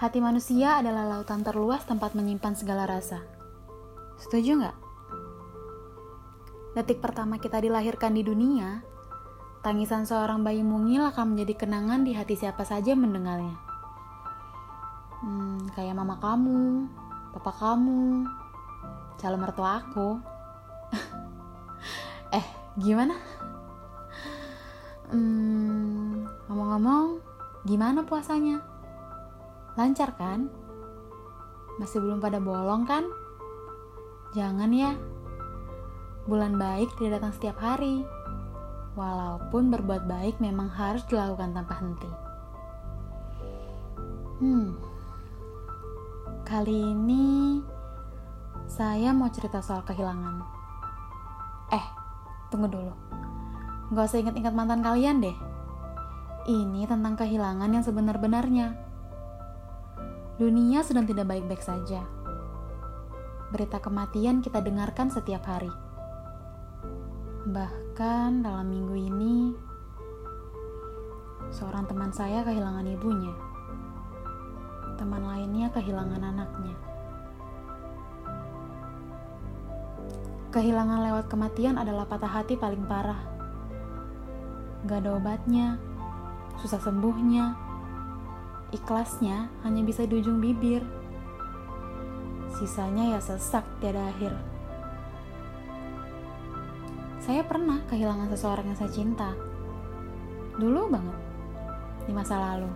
Hati manusia adalah lautan terluas tempat menyimpan segala rasa. Setuju nggak? Detik pertama kita dilahirkan di dunia, tangisan seorang bayi mungil akan menjadi kenangan di hati siapa saja mendengarnya. Hmm, kayak mama kamu, papa kamu, calon mertua aku. eh, gimana? Hmm, ngomong-ngomong, gimana puasanya? Lancar kan? Masih belum pada bolong kan? Jangan ya. Bulan baik tidak datang setiap hari. Walaupun berbuat baik memang harus dilakukan tanpa henti. Hmm. Kali ini saya mau cerita soal kehilangan. Eh, tunggu dulu. Gak usah ingat-ingat mantan kalian deh. Ini tentang kehilangan yang sebenar-benarnya Dunia sedang tidak baik-baik saja. Berita kematian kita dengarkan setiap hari. Bahkan dalam minggu ini, seorang teman saya kehilangan ibunya. Teman lainnya kehilangan anaknya. Kehilangan lewat kematian adalah patah hati paling parah. Gak ada obatnya, susah sembuhnya, Ikhlasnya hanya bisa di ujung bibir. Sisanya ya sesak tiada akhir. Saya pernah kehilangan seseorang yang saya cinta. Dulu banget, di masa lalu.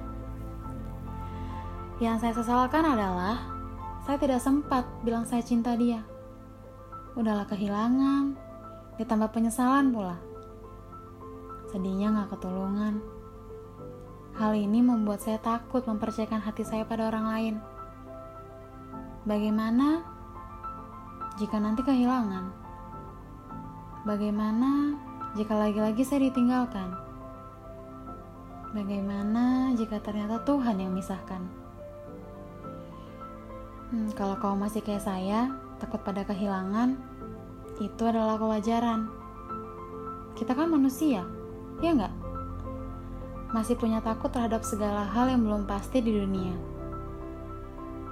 Yang saya sesalkan adalah saya tidak sempat bilang saya cinta dia. Udahlah kehilangan, ditambah penyesalan pula. Sedihnya gak ketulungan. Hal ini membuat saya takut mempercayakan hati saya pada orang lain. Bagaimana jika nanti kehilangan? Bagaimana jika lagi-lagi saya ditinggalkan? Bagaimana jika ternyata Tuhan yang misahkan? Hmm, kalau kau masih kayak saya, takut pada kehilangan, itu adalah kewajaran. Kita kan manusia, ya nggak? Masih punya takut terhadap segala hal yang belum pasti di dunia.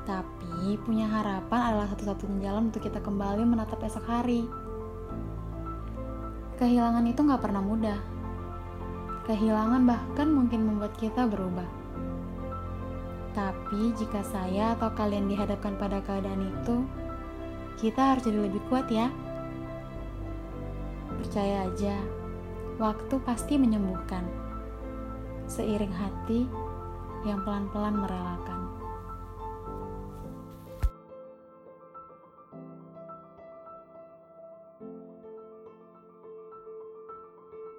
Tapi punya harapan adalah satu-satunya jalan untuk kita kembali menatap esok hari. Kehilangan itu gak pernah mudah. Kehilangan bahkan mungkin membuat kita berubah. Tapi jika saya atau kalian dihadapkan pada keadaan itu, kita harus jadi lebih kuat ya. Percaya aja, waktu pasti menyembuhkan seiring hati yang pelan-pelan merelakan.